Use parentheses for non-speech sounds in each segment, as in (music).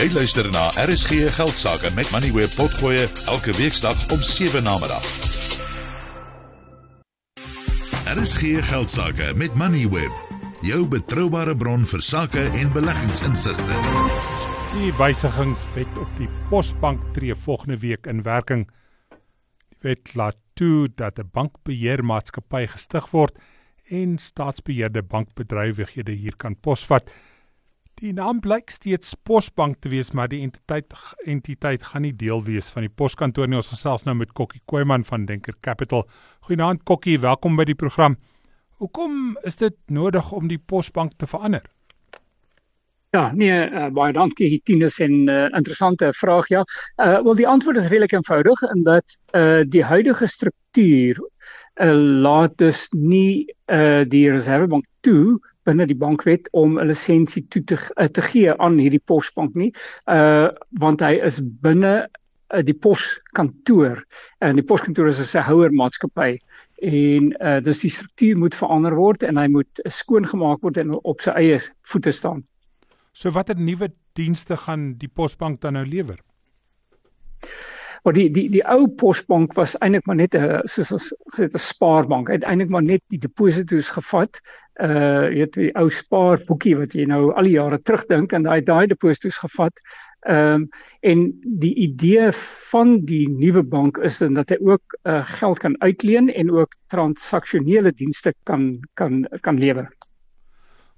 Jy luister na RSG Geldsaake met Money Web Potgoe elke weeksdag om 7 na middag. RSG Geldsaake met Money Web, jou betroubare bron vir sake en beleggingsinsigte. Die wysigingswet op die Posbank tree volgende week in werking. Die wet laat toe dat 'n bankbeheermaatskappy gestig word en staatsbeheerde bankbedrywighede hier kan posvat. Die naam blyk steeds Posbank te wees, maar die entiteit entiteit gaan nie deel wees van die poskantoor nie. Ons gesels nou met Kokkie Koeman van Denker Capital. Goeienaand Kokkie, welkom by die program. Hoekom is dit nodig om die Posbank te verander? Ja, nee, uh, baie dankie Tinus en 'n uh, interessante vraag ja. Uh wel die antwoord is redelik eenvoudig in dat uh die huidige struktuur uh laat dus nie uh die Reservebank toe binne die bankwet om 'n lisensie toe te uh, te gee aan hierdie posbank nie. Uh want hy is binne uh, die poskantoor en die poskantoor is 'n sehouer maatskappy en uh dus die struktuur moet verander word en hy moet skoongemaak word en op sy eie voete staan. So watter nuwe dienste gaan die posbank dan nou lewer? Maar die die die ou posbank was eintlik maar net 'n soos ons gesê 'n spaarbank. Het eintlik maar net die deposito's gevat. Uh jy weet die ou spaarboekie wat jy nou al die jare terugdink en daai daai deposito's gevat. Ehm um, en die idee van die nuwe bank is dan dat hy ook uh geld kan uitleen en ook transaksionele dienste kan kan kan lewer.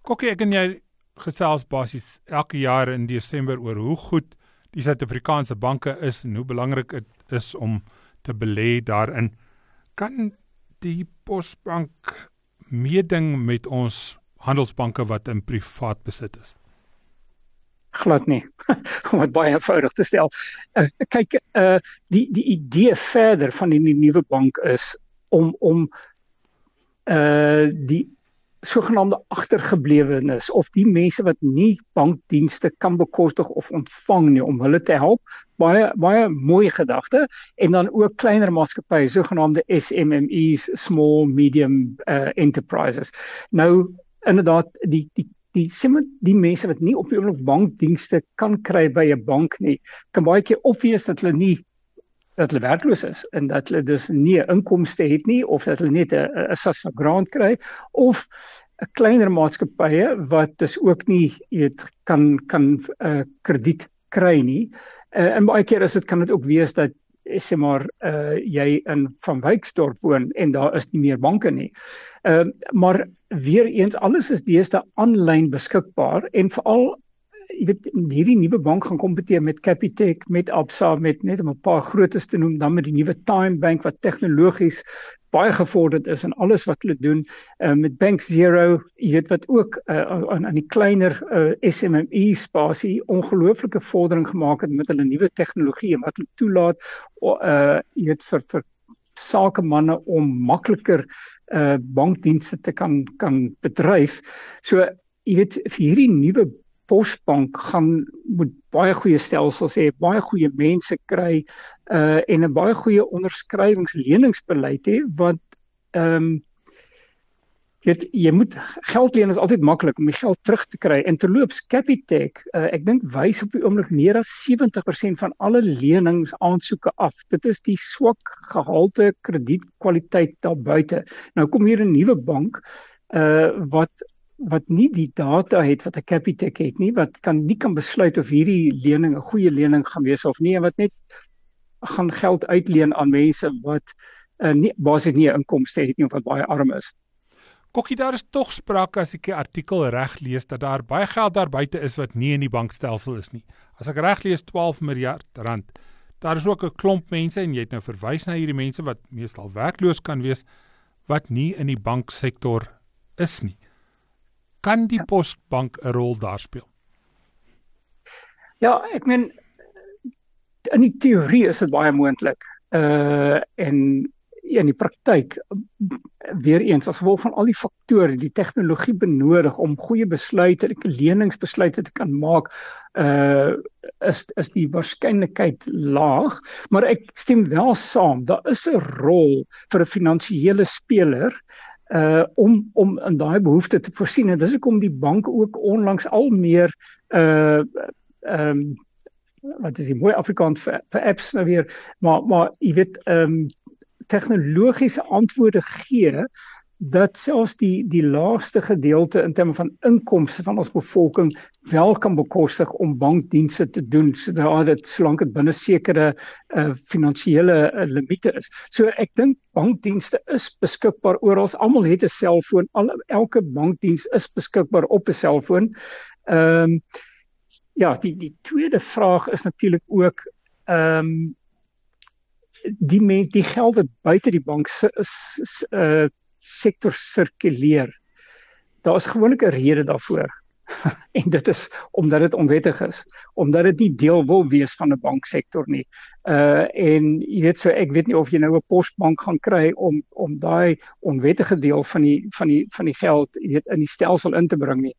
Kokkie, ek en jy gesels basies elke jaar in Desember oor hoe goed die Suid-Afrikaanse banke is en hoe belangrik dit is om te belê daarin. Kan die Posbank meeding met ons handelsbanke wat in privaat besit is? glad nie (laughs) om dit baie eenvoudig te stel. Uh, kyk, uh die die idee verder van die nuwe bank is om om uh die sogenaamde agtergeblewenes of die mense wat nie bankdienste kan bekostig of ontvang nie om hulle te help. Baie baie mooi gedagte. En dan ook kleiner maatskappye sogenaamde SMMEs small medium uh, enterprises. Nou inderdaad die die die simme die mense wat nie op die oomblik bankdienste kan kry by 'n bank nie kan baie keer opwees dat hulle nie dat hulle werkloos is en dat hulle dus nie inkomste het nie of dat hulle net 'n 'n SASSA grant kry of 'n kleiner maatskappye wat dus ook nie weet kan kan 'n uh, krediet kry nie. Uh, en baie keer is dit kan dit ook wees dat sê maar uh, jy in van Wyksdorp woon en daar is nie meer banke nie. Ehm uh, maar weer eens alles is deesdae aanlyn beskikbaar en veral jy weet hierdie nuwe bank gaan kompeteer met Capitec, met Absa, met net om 'n paar grootes te noem, dan met die nuwe Time Bank wat tegnologies baie gevorderd is in alles wat hulle doen, uh, met Bank Zero, jy weet wat ook uh, aan aan die kleiner uh, SMME spasie ongelooflike vordering gemaak het met hulle nuwe tegnologie wat hulle toelaat uh jy weet vir vir sakemanne om makliker uh bankdienste te kan kan bedryf. So jy weet vir hierdie nuwe Posbank gaan moet baie goeie stelsels hê, baie goeie mense kry uh en 'n baie goeie onderskrywingsleningsbeleid hê wat ehm um, weet jy moet geld leen is altyd maklik om die geld terug te kry en terloops Capitec uh, ek dink wys op die oomblik meer as 70% van alle lenings aansoeke af. Dit is die swak gehalte kredietkwaliteit daar buite. Nou kom hier 'n nuwe bank uh wat wat nie die data het wat 'n Capitec het nie wat kan nie kan besluit of hierdie lening 'n goeie lening gaan wees of nie en wat net gaan geld uitleen aan mense wat uh, nie basies nie 'n inkomste het nie of wat baie arm is. Kokkie daar is tog sprake as ek die artikel reg lees dat daar baie geld daar buite is wat nie in die bankstelsel is nie. As ek reg lees 12 miljard rand. Daar is ook 'n klomp mense en jy het nou verwys na hierdie mense wat meestal werkloos kan wees wat nie in die banksektor is nie kan die ja. posbank 'n rol daar speel? Ja, ek meen in die teorie is dit baie moontlik. Uh en in die praktyk weer eens as gevolg van al die faktore, die tegnologie benodig om goeie besluite, leningsbesluite te kan maak, uh is is die waarskynlikheid laag, maar ek stem wel saam, daar is 'n rol vir 'n finansiële speler uh om om in daai behoefte te voorsien. En dis hoekom die banke ook onlangs al meer uh ehm um, wat is die mooi Afrikaans vir, vir apps nou weer maar maar jy weet ehm um, tegnologiese antwoorde gee dat selfs die die laagste gedeelte in terme van inkomste van ons bevolking wel kan bekostig om bankdienste te doen sodra dit solank dit binne sekere uh, finansiële uh, limite is. So ek dink bankdienste is beskikbaar oral. Almal het 'n selfoon. Al elke bankdiens is beskikbaar op 'n selfoon. Ehm um, ja, die die tweede vraag is natuurlik ook ehm um, die men, die geld wat buite die bank is uh sektor sirkuleer. Daar is gewoonlik 'n rede daarvoor. (laughs) en dit is omdat dit onwettig is, omdat dit nie deel wil wees van 'n banksektor nie. Uh en jy weet so ek weet nie of jy nou 'n posbank gaan kry om om daai onwettige deel van die van die van die geld jy weet in die stelsel in te bring nie.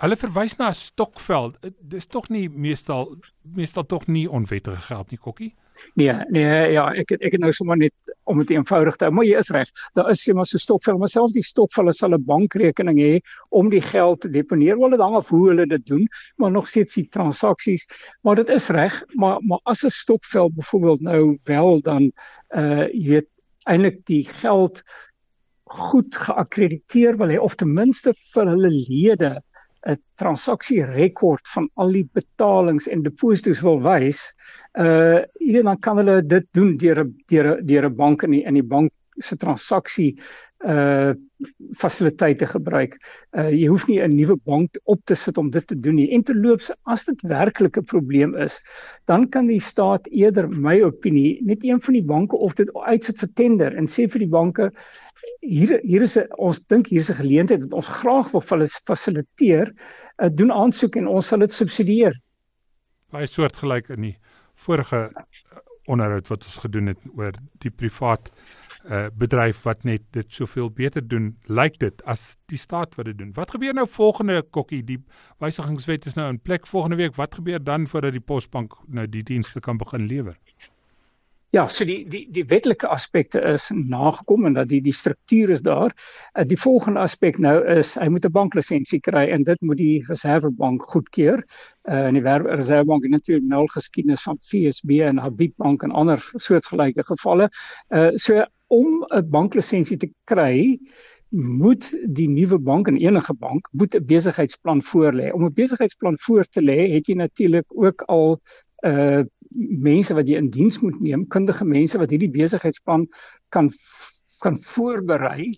Hulle verwys na 'n stokveld. Dis tog nie meestal meestal tog nie onwettige geld nie, Kokkie. Nee, nee, ja, ek ek het nou sommer net om dit eenvoudig te hou, maar jy is reg. Daar is sê maar so stokvel, maar selfs die stokvel sal 'n bankrekening hê om die geld te deponeer. Hulle dan af hoe hulle dit doen, maar nog steeds die transaksies, maar dit is reg, maar maar as 'n stokvel byvoorbeeld nou wel dan uh jy weet eintlik die geld goed geakkrediteer wil hê of ten minste vir hulle lede 'n transaksierekord van al die betalings en deposito's wil wys, uh jy dan kan hulle dit doen deur 'n deur 'n deur 'n bank in die, in die bank se transaksie uh fasiliteite gebruik. Uh jy hoef nie 'n nuwe bank op te sit om dit te doen nie. En terloops, as dit werklik 'n probleem is, dan kan die staat eerder my opinie net een van die banke of dit uitsit vir tender en sê vir die banke hier hier is 'n ons dink hier is 'n geleentheid wat ons graag wil fasiliteer, uh, doen aansoek en ons sal dit subsidieer. Baie soortgelyk in die vorige onderhoud wat ons gedoen het oor die privaat uh, bedryf wat net dit soveel beter doen, lyk dit as die staat wat dit doen. Wat gebeur nou volgende kokkie? Die wysigingswet is nou in plek volgende week. Wat gebeur dan voordat die posbank nou die dienste kan begin lewer? Ja, so die die die wetlike aspekte is nagekom en dat die die struktuur is daar. Uh, die volgende aspek nou is hy moet 'n banklisensie kry en dit moet die Reservebank goedkeur. Uh en die Reservebank het natuurlik nou geskiedenis van FSB en Habib Bank en ander soortgelyke gevalle. Uh so om 'n banklisensie te kry moet die nuwe bank en enige bank moet 'n besigheidsplan voorlê. Om 'n besigheidsplan voor te lê, het jy natuurlik ook al uh mense wat jy in diens moet neem, kundige mense wat hierdie besigheidsplan kan kan voorberei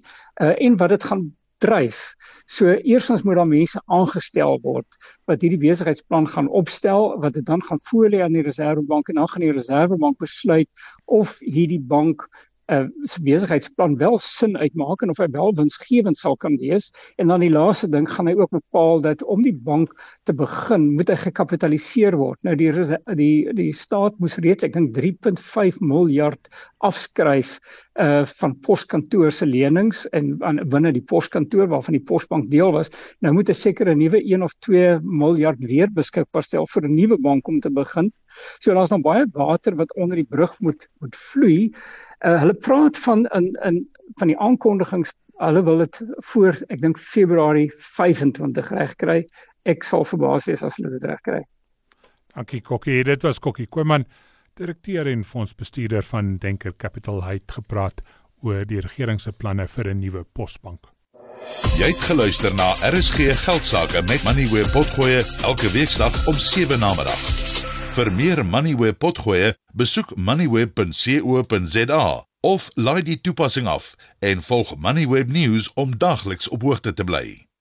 uh, en wat dit gaan dryf. So eerstens moet daar mense aangestel word wat hierdie besigheidsplan gaan opstel, wat dit dan gaan voorlê aan die Reservebank en dan gaan die Reservebank besluit of hierdie bank uh, besigheidsplan wel sin uitmaak en of hy wel winsgewend sal kan wees en dan die laaste ding gaan hy ook bepaal dat om die bank te begin moet hy gekapitaliseer word. Nou die die die staat moes reeds ek dink 3.5 miljard afskryf uh van poskantoor se lenings en binne die poskantoor waarvan die posbank deel was. Nou moet 'n sekere nuwe 1 of 2 miljard weer beskikbaar stel vir 'n nuwe bank om te begin. So daar's nog baie water wat onder die brug moet moet vloei. Uh, hulle praat van in in van die aankondigings hulle wil dit voor ek dink Februarie 25 regkry. Ek sal verbaas wees as hulle dit regkry. Dankie Kokkie. Dit was Kokkie Koeman, direkteur en fondsbestuurder van Denker Capital het gepraat oor die regering se planne vir 'n nuwe posbank. Jy het geluister na RSG Geldsaake met Money where potgoe elke weeksdag om 7 na middag. Vir meer Moneyweb potgoe, besoek moneyweb.co.za of laai die toepassing af en volg Moneyweb News om dagliks op hoogte te bly.